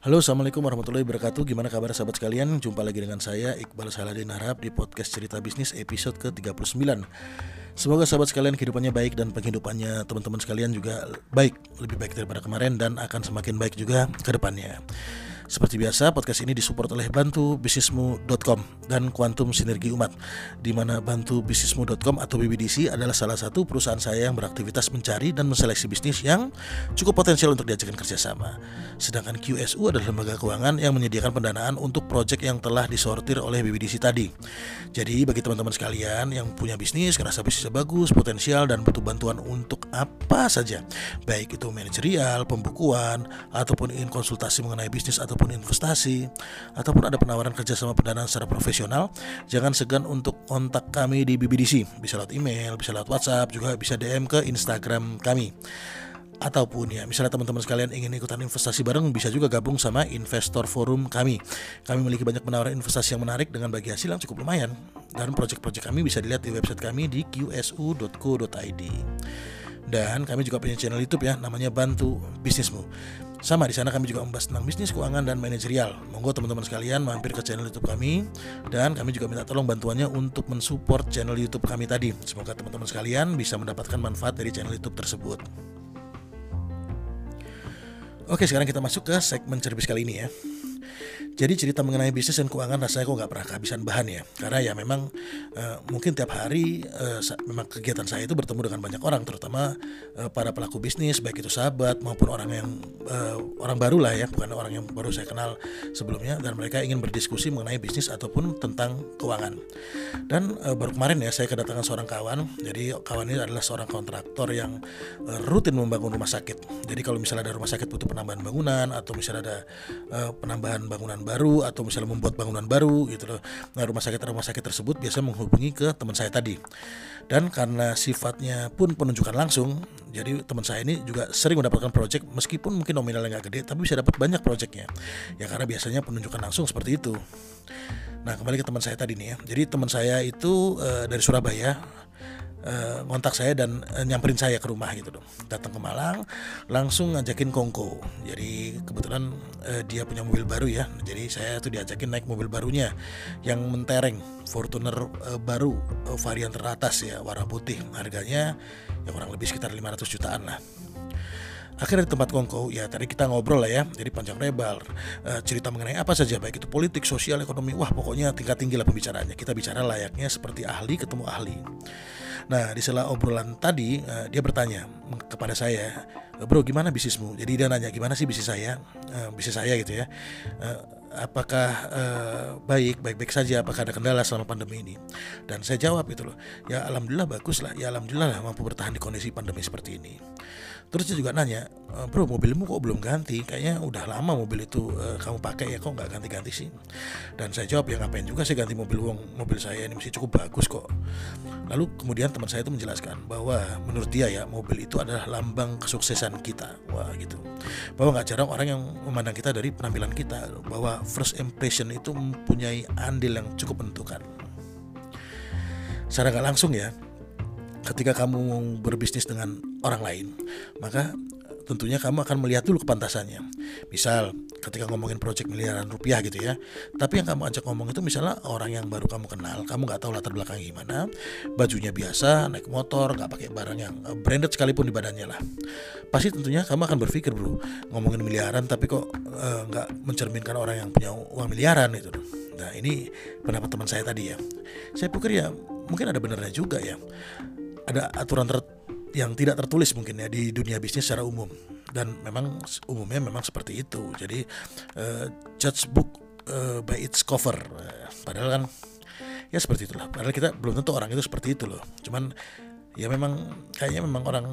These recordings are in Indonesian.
Halo Assalamualaikum warahmatullahi wabarakatuh. Gimana kabar sahabat sekalian? Jumpa lagi dengan saya Iqbal Saladin Harap Di podcast cerita bisnis episode ke-39 Semoga sahabat sekalian kehidupannya baik Dan penghidupannya teman-teman sekalian juga baik Lebih baik daripada kemarin Dan akan semakin baik juga ke depannya seperti biasa, podcast ini disupport oleh bantubisnismu.com dan Quantum Sinergi Umat, di mana bantubisnismu.com atau BBDC adalah salah satu perusahaan saya yang beraktivitas mencari dan menseleksi bisnis yang cukup potensial untuk diajarkan kerjasama. Sedangkan QSU adalah lembaga keuangan yang menyediakan pendanaan untuk proyek yang telah disortir oleh BBDC tadi. Jadi bagi teman-teman sekalian yang punya bisnis, ngerasa bisnisnya bagus, potensial, dan butuh bantuan untuk apa saja, baik itu manajerial, pembukuan, ataupun ingin konsultasi mengenai bisnis atau ataupun investasi ataupun ada penawaran kerjasama pendanaan secara profesional, jangan segan untuk kontak kami di BBDC. Bisa lewat email, bisa lewat WhatsApp, juga bisa DM ke Instagram kami. Ataupun ya misalnya teman-teman sekalian ingin ikutan investasi bareng bisa juga gabung sama investor forum kami. Kami memiliki banyak penawaran investasi yang menarik dengan bagi hasil yang cukup lumayan. Dan proyek-proyek kami bisa dilihat di website kami di qsu.co.id dan kami juga punya channel YouTube ya namanya Bantu Bisnismu sama di sana kami juga membahas tentang bisnis, keuangan dan manajerial. Monggo teman-teman sekalian mampir ke channel YouTube kami dan kami juga minta tolong bantuannya untuk mensupport channel YouTube kami tadi. Semoga teman-teman sekalian bisa mendapatkan manfaat dari channel YouTube tersebut. Oke, sekarang kita masuk ke segmen cerbis kali ini ya. Jadi cerita mengenai bisnis dan keuangan rasanya kok nggak pernah kehabisan bahan ya. Karena ya memang uh, mungkin tiap hari uh, memang kegiatan saya itu bertemu dengan banyak orang, terutama uh, para pelaku bisnis, baik itu sahabat maupun orang yang uh, orang baru lah ya, bukan orang yang baru saya kenal sebelumnya, dan mereka ingin berdiskusi mengenai bisnis ataupun tentang keuangan. Dan uh, baru kemarin ya saya kedatangan seorang kawan. Jadi kawan ini adalah seorang kontraktor yang uh, rutin membangun rumah sakit. Jadi kalau misalnya ada rumah sakit butuh penambahan bangunan atau misalnya ada uh, penambahan bangunan baru atau misalnya membuat bangunan baru gitu loh. Nah rumah sakit rumah sakit tersebut biasa menghubungi ke teman saya tadi. Dan karena sifatnya pun penunjukan langsung, jadi teman saya ini juga sering mendapatkan proyek meskipun mungkin nominalnya nggak gede, tapi bisa dapat banyak proyeknya. Ya karena biasanya penunjukan langsung seperti itu. Nah kembali ke teman saya tadi nih ya. Jadi teman saya itu uh, dari Surabaya uh, ngontak saya dan uh, nyamperin saya ke rumah gitu dong. Datang ke Malang langsung ngajakin kongko. Jadi kebetulan uh, dia punya mobil baru ya. Jadi saya tuh diajakin naik mobil barunya yang mentereng Fortuner uh, baru uh, varian teratas ya warna putih. Harganya ya kurang lebih sekitar 500 jutaan lah akhirnya di tempat kongko ya tadi kita ngobrol lah ya jadi panjang lebar. Uh, cerita mengenai apa saja baik itu politik sosial ekonomi wah pokoknya tingkat tinggi lah pembicaraannya. Kita bicara layaknya seperti ahli ketemu ahli. Nah, di sela obrolan tadi uh, dia bertanya kepada saya, "Bro, gimana bisnismu?" Jadi dia nanya, "Gimana sih bisnis saya?" Uh, bisnis saya gitu ya. Uh, apakah uh, baik baik-baik saja? Apakah ada kendala selama pandemi ini? Dan saya jawab itu loh ya alhamdulillah bagus lah. Ya alhamdulillah lah mampu bertahan di kondisi pandemi seperti ini terus dia juga nanya e, bro mobilmu kok belum ganti? Kayaknya udah lama mobil itu uh, kamu pakai ya kok nggak ganti-ganti sih? Dan saya jawab ya ngapain juga sih ganti mobil uang mobil saya ini masih cukup bagus kok. Lalu kemudian teman saya itu menjelaskan bahwa menurut dia ya mobil itu adalah lambang kesuksesan kita. Wah gitu. Bahwa nggak jarang orang yang memandang kita dari penampilan kita bahwa first impression itu mempunyai andil yang cukup menentukan. Secara nggak langsung ya ketika kamu berbisnis dengan orang lain, maka tentunya kamu akan melihat dulu kepantasannya. Misal ketika ngomongin proyek miliaran rupiah gitu ya, tapi yang kamu ajak ngomong itu misalnya orang yang baru kamu kenal, kamu nggak tahu latar belakang gimana, bajunya biasa, naik motor, nggak pakai barang yang eh, branded sekalipun di badannya lah. Pasti tentunya kamu akan berpikir bro, ngomongin miliaran tapi kok eh, nggak mencerminkan orang yang punya uang miliaran itu. Nah ini pendapat teman saya tadi ya. Saya pikir ya mungkin ada benarnya juga ya ada aturan ter yang tidak tertulis mungkin ya di dunia bisnis secara umum. Dan memang umumnya memang seperti itu. Jadi uh, judge book uh, by its cover. Uh, padahal kan ya seperti itulah. Padahal kita belum tentu orang itu seperti itu loh. Cuman ya memang kayaknya memang orang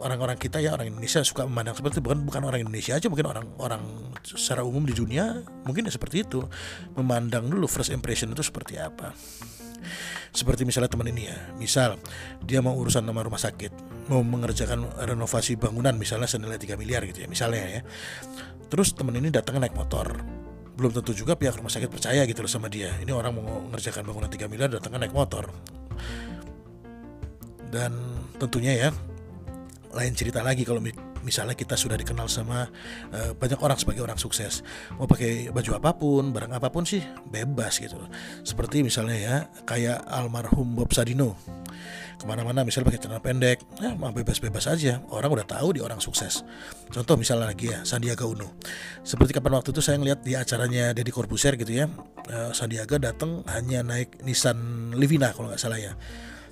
orang-orang kita ya orang Indonesia suka memandang seperti itu. Bukan bukan orang Indonesia aja mungkin orang-orang secara umum di dunia mungkin ya seperti itu. Memandang dulu first impression itu seperti apa. Seperti misalnya teman ini ya, misal dia mau urusan nama rumah sakit, mau mengerjakan renovasi bangunan misalnya senilai 3 miliar gitu ya, misalnya ya. Terus teman ini datang naik motor. Belum tentu juga pihak rumah sakit percaya gitu loh sama dia. Ini orang mau mengerjakan bangunan 3 miliar datang naik motor. Dan tentunya ya lain cerita lagi kalau misalnya kita sudah dikenal sama uh, banyak orang sebagai orang sukses. Mau pakai baju apa pun barang apa pun sih bebas gitu seperti misalnya ya kayak almarhum Bob Sadino. Ke mana-mana misalnya pakai celana pendek ya mah bebas-bebas aja. Orang udah tahu dia orang sukses. Contoh misalnya lagi ya Sandiaga Uno. Seperti kapan waktu itu saya ngeliat di acaranya Deddy Corbuzier gitu ya eh, Sandiaga datang hanya naik Nissan Livina kalau nggak salah ya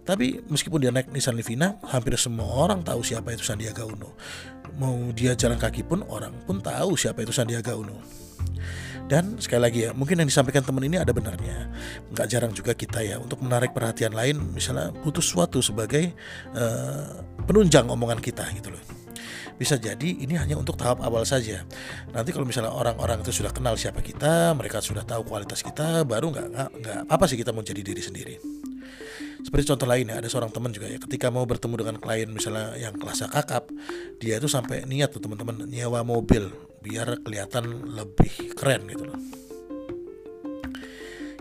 tapi meskipun dia naik Nissan Livina hampir semua orang tahu siapa itu Sandiaga Uno mau dia jalan kaki pun orang pun tahu siapa itu Sandiaga Uno dan sekali lagi ya, mungkin yang disampaikan teman ini ada benarnya. Nggak jarang juga kita ya untuk menarik perhatian lain, misalnya butuh sesuatu sebagai uh, penunjang omongan kita gitu loh. Bisa jadi ini hanya untuk tahap awal saja. Nanti kalau misalnya orang-orang itu sudah kenal siapa kita, mereka sudah tahu kualitas kita, baru nggak nggak apa sih kita mau jadi diri sendiri. Seperti contoh lain ya, ada seorang teman juga ya, ketika mau bertemu dengan klien misalnya yang kelasnya kakap, dia itu sampai niat tuh teman-teman nyewa mobil biar kelihatan lebih keren gitu loh.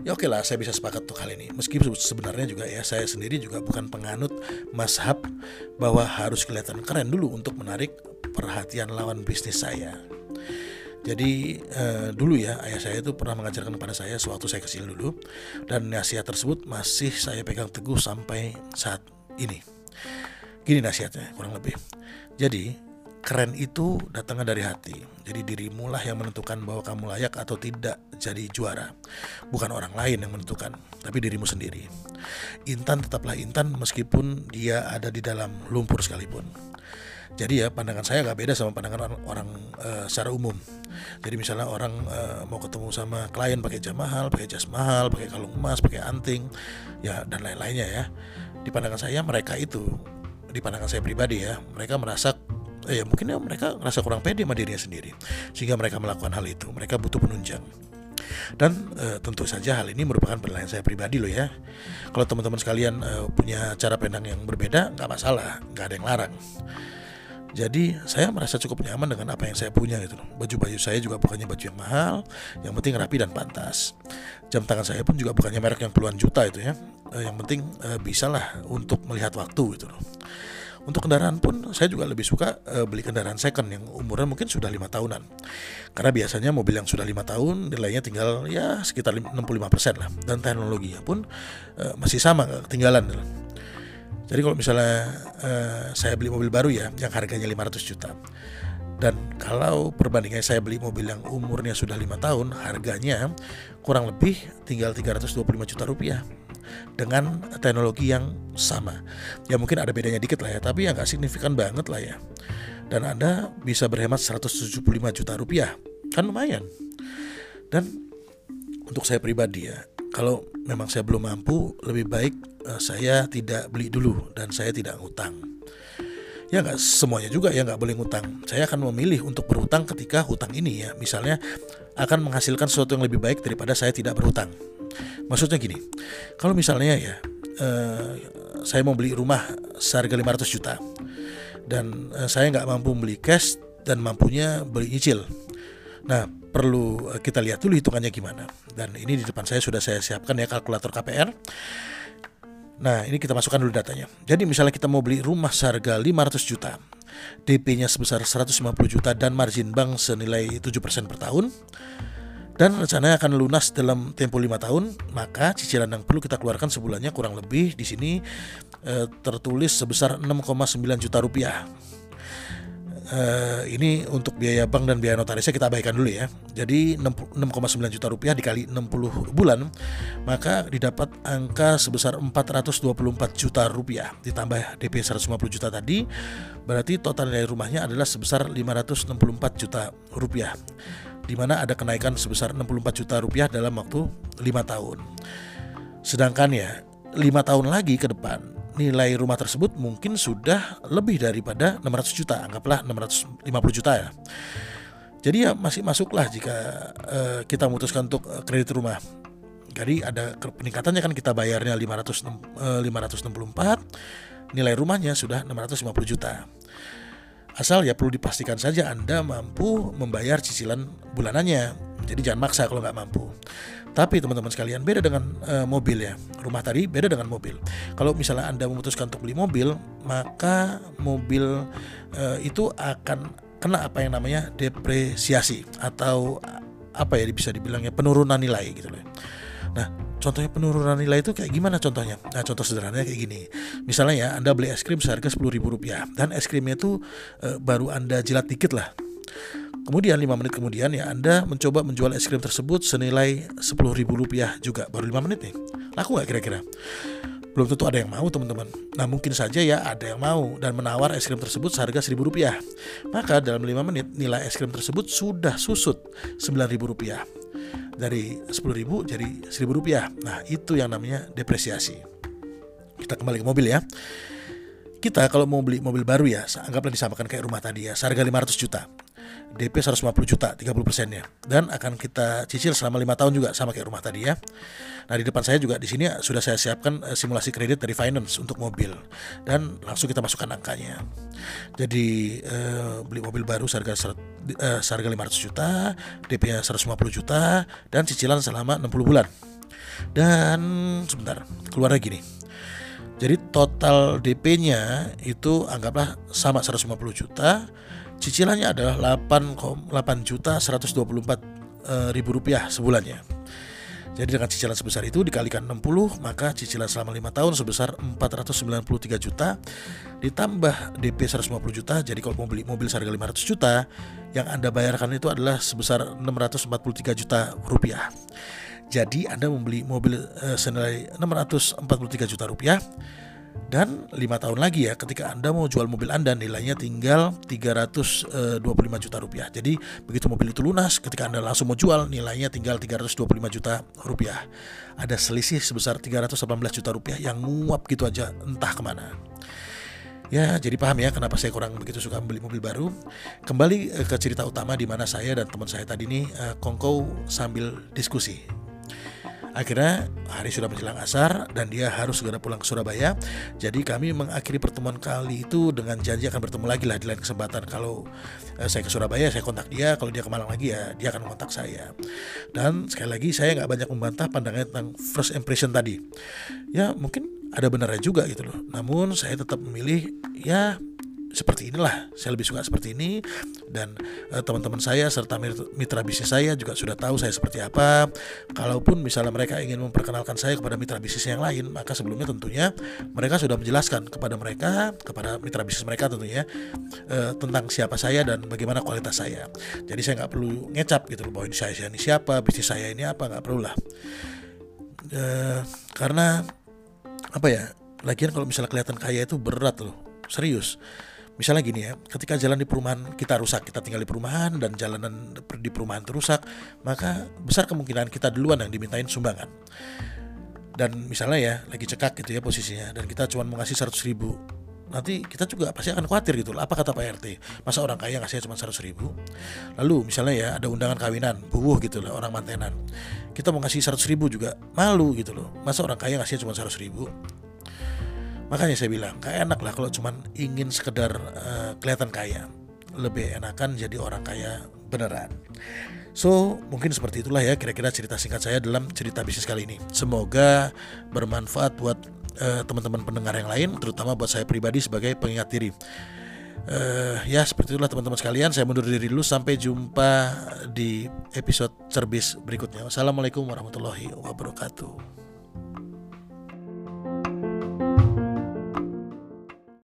Ya oke lah saya bisa sepakat tuh kali ini. Meskipun sebenarnya juga ya saya sendiri juga bukan penganut mazhab bahwa harus kelihatan keren dulu untuk menarik perhatian lawan bisnis saya jadi eh, dulu ya ayah saya itu pernah mengajarkan kepada saya sewaktu saya kecil dulu dan nasihat tersebut masih saya pegang teguh sampai saat ini gini nasihatnya kurang lebih jadi keren itu datangnya dari hati. Jadi dirimu lah yang menentukan bahwa kamu layak atau tidak jadi juara. Bukan orang lain yang menentukan, tapi dirimu sendiri. Intan tetaplah Intan meskipun dia ada di dalam lumpur sekalipun. Jadi ya pandangan saya gak beda sama pandangan orang, orang uh, secara umum. Jadi misalnya orang uh, mau ketemu sama klien pakai jam mahal, pakai jas mahal, pakai kalung emas, pakai anting, ya dan lain-lainnya ya. Di pandangan saya mereka itu, di pandangan saya pribadi ya, mereka merasa eh, ya mungkin ya mereka rasa kurang pede sama dirinya sendiri sehingga mereka melakukan hal itu mereka butuh penunjang dan e, tentu saja hal ini merupakan penilaian saya pribadi loh ya kalau teman-teman sekalian e, punya cara pandang yang berbeda nggak masalah nggak ada yang larang jadi saya merasa cukup nyaman dengan apa yang saya punya gitu. Baju-baju saya juga bukannya baju yang mahal, yang penting rapi dan pantas. Jam tangan saya pun juga bukannya merek yang puluhan juta itu ya. E, yang penting e, bisalah untuk melihat waktu gitu loh. Untuk kendaraan pun saya juga lebih suka uh, beli kendaraan second yang umurnya mungkin sudah lima tahunan. Karena biasanya mobil yang sudah lima tahun nilainya tinggal ya sekitar 65% lah dan teknologinya pun masih sama ketinggalan. Jadi kalau misalnya uh, saya beli mobil baru ya yang harganya 500 juta dan kalau perbandingannya saya beli mobil yang umurnya sudah lima tahun harganya kurang lebih tinggal 325 juta rupiah dengan teknologi yang sama. Ya mungkin ada bedanya dikit lah ya, tapi yang nggak signifikan banget lah ya. Dan Anda bisa berhemat 175 juta rupiah, kan lumayan. Dan untuk saya pribadi ya, kalau memang saya belum mampu, lebih baik uh, saya tidak beli dulu dan saya tidak ngutang. Ya nggak semuanya juga ya nggak boleh ngutang. Saya akan memilih untuk berhutang ketika hutang ini ya, misalnya akan menghasilkan sesuatu yang lebih baik daripada saya tidak berhutang. Maksudnya gini, kalau misalnya ya uh, saya mau beli rumah seharga 500 juta dan uh, saya nggak mampu beli cash dan mampunya beli nyicil. Nah, perlu kita lihat dulu hitungannya gimana. Dan ini di depan saya sudah saya siapkan ya kalkulator KPR. Nah, ini kita masukkan dulu datanya. Jadi misalnya kita mau beli rumah seharga 500 juta, DP-nya sebesar 150 juta dan margin bank senilai 7% per tahun dan rencananya akan lunas dalam tempo lima tahun, maka cicilan yang perlu kita keluarkan sebulannya kurang lebih di sini e, tertulis sebesar 6,9 juta rupiah. E, ini untuk biaya bank dan biaya notarisnya kita abaikan dulu ya. Jadi 6,9 juta rupiah dikali 60 bulan, maka didapat angka sebesar 424 juta rupiah ditambah DP 150 juta tadi, berarti total nilai rumahnya adalah sebesar 564 juta rupiah di mana ada kenaikan sebesar 64 juta rupiah dalam waktu 5 tahun. Sedangkan ya 5 tahun lagi ke depan nilai rumah tersebut mungkin sudah lebih daripada 600 juta, anggaplah 650 juta ya. Jadi ya masih masuklah jika uh, kita memutuskan untuk uh, kredit rumah. Jadi ada peningkatannya kan kita bayarnya 500 uh, 564, nilai rumahnya sudah 650 juta. Asal ya perlu dipastikan saja Anda mampu membayar cicilan bulanannya. Jadi jangan maksa kalau nggak mampu. Tapi teman-teman sekalian beda dengan uh, mobil ya. Rumah tadi beda dengan mobil. Kalau misalnya Anda memutuskan untuk beli mobil, maka mobil uh, itu akan kena apa yang namanya depresiasi atau apa ya bisa dibilangnya penurunan nilai gitu loh. Nah, contohnya penurunan nilai itu kayak gimana contohnya? Nah, contoh sederhananya kayak gini. Misalnya ya, Anda beli es krim seharga ribu rupiah dan es krimnya itu e, baru Anda jilat dikit lah. Kemudian 5 menit kemudian ya Anda mencoba menjual es krim tersebut senilai ribu rupiah juga baru 5 menit nih. Laku nggak kira-kira? belum tentu ada yang mau teman-teman. Nah mungkin saja ya ada yang mau dan menawar es krim tersebut seharga seribu rupiah. Maka dalam lima menit nilai es krim tersebut sudah susut sembilan ribu rupiah. Dari sepuluh ribu jadi seribu rupiah. Nah itu yang namanya depresiasi. Kita kembali ke mobil ya. Kita kalau mau beli mobil baru ya, anggaplah disamakan kayak rumah tadi ya, seharga 500 juta. DP 150 juta 30 persennya dan akan kita cicil selama lima tahun juga sama kayak rumah tadi ya. Nah di depan saya juga di sini sudah saya siapkan uh, simulasi kredit dari finance untuk mobil dan langsung kita masukkan angkanya. Jadi uh, beli mobil baru seharga uh, seharga 500 juta, DP-nya 150 juta dan cicilan selama 60 bulan. Dan sebentar keluar lagi nih. Jadi total DP-nya itu anggaplah sama 150 juta Cicilannya adalah 8, 8 juta 124 eh, ribu rupiah sebulannya. Jadi dengan cicilan sebesar itu dikalikan 60 maka cicilan selama 5 tahun sebesar 493 juta ditambah DP 150 juta jadi kalau mau beli mobil seharga 500 juta yang Anda bayarkan itu adalah sebesar 643 juta rupiah. Jadi Anda membeli mobil uh, senilai 643 juta rupiah dan lima tahun lagi ya ketika Anda mau jual mobil Anda nilainya tinggal 325 juta rupiah. Jadi begitu mobil itu lunas ketika Anda langsung mau jual nilainya tinggal 325 juta rupiah. Ada selisih sebesar 318 juta rupiah yang nguap gitu aja entah ke mana. Ya, jadi paham ya kenapa saya kurang begitu suka membeli mobil baru. Kembali eh, ke cerita utama di mana saya dan teman saya tadi ini uh, kongkow sambil diskusi. Akhirnya hari sudah menjelang asar dan dia harus segera pulang ke Surabaya. Jadi kami mengakhiri pertemuan kali itu dengan janji akan bertemu lagi lah di lain kesempatan. Kalau eh, saya ke Surabaya saya kontak dia, kalau dia ke Malang lagi ya dia akan kontak saya. Dan sekali lagi saya nggak banyak membantah pandangannya tentang first impression tadi. Ya mungkin ada benarnya juga gitu loh. Namun saya tetap memilih ya seperti inilah. Saya lebih suka seperti ini. Dan uh, teman-teman saya serta mitra bisnis saya juga sudah tahu saya seperti apa. Kalaupun misalnya mereka ingin memperkenalkan saya kepada mitra bisnis yang lain maka sebelumnya tentunya mereka sudah menjelaskan kepada mereka kepada mitra bisnis mereka tentunya uh, tentang siapa saya dan bagaimana kualitas saya. Jadi saya nggak perlu ngecap gitu loh bahwa ini saya, ini siapa bisnis saya ini apa. Nggak perlu lah uh, karena apa ya lagian kalau misalnya kelihatan kaya itu berat loh. Serius Misalnya gini ya, ketika jalan di perumahan kita rusak, kita tinggal di perumahan dan jalanan di perumahan itu rusak, maka besar kemungkinan kita duluan yang dimintain sumbangan. Dan misalnya ya, lagi cekak gitu ya posisinya, dan kita cuma mau ngasih 100 ribu, nanti kita juga pasti akan khawatir gitu. Apa kata Pak RT masa orang kaya ngasih cuma 100 ribu? Lalu misalnya ya ada undangan kawinan bubuh gitu loh orang mantenan. Kita mau ngasih 100 ribu juga malu gitu loh. Masa orang kaya ngasih cuma 100 ribu Makanya saya bilang, gak enak lah kalau cuman ingin sekedar uh, kelihatan kaya. Lebih enakan jadi orang kaya beneran. So, mungkin seperti itulah ya kira-kira cerita singkat saya dalam cerita bisnis kali ini. Semoga bermanfaat buat uh, teman-teman pendengar yang lain, terutama buat saya pribadi sebagai pengingat diri. Uh, ya seperti itulah teman-teman sekalian Saya mundur diri dulu Sampai jumpa di episode cerbis berikutnya Wassalamualaikum warahmatullahi wabarakatuh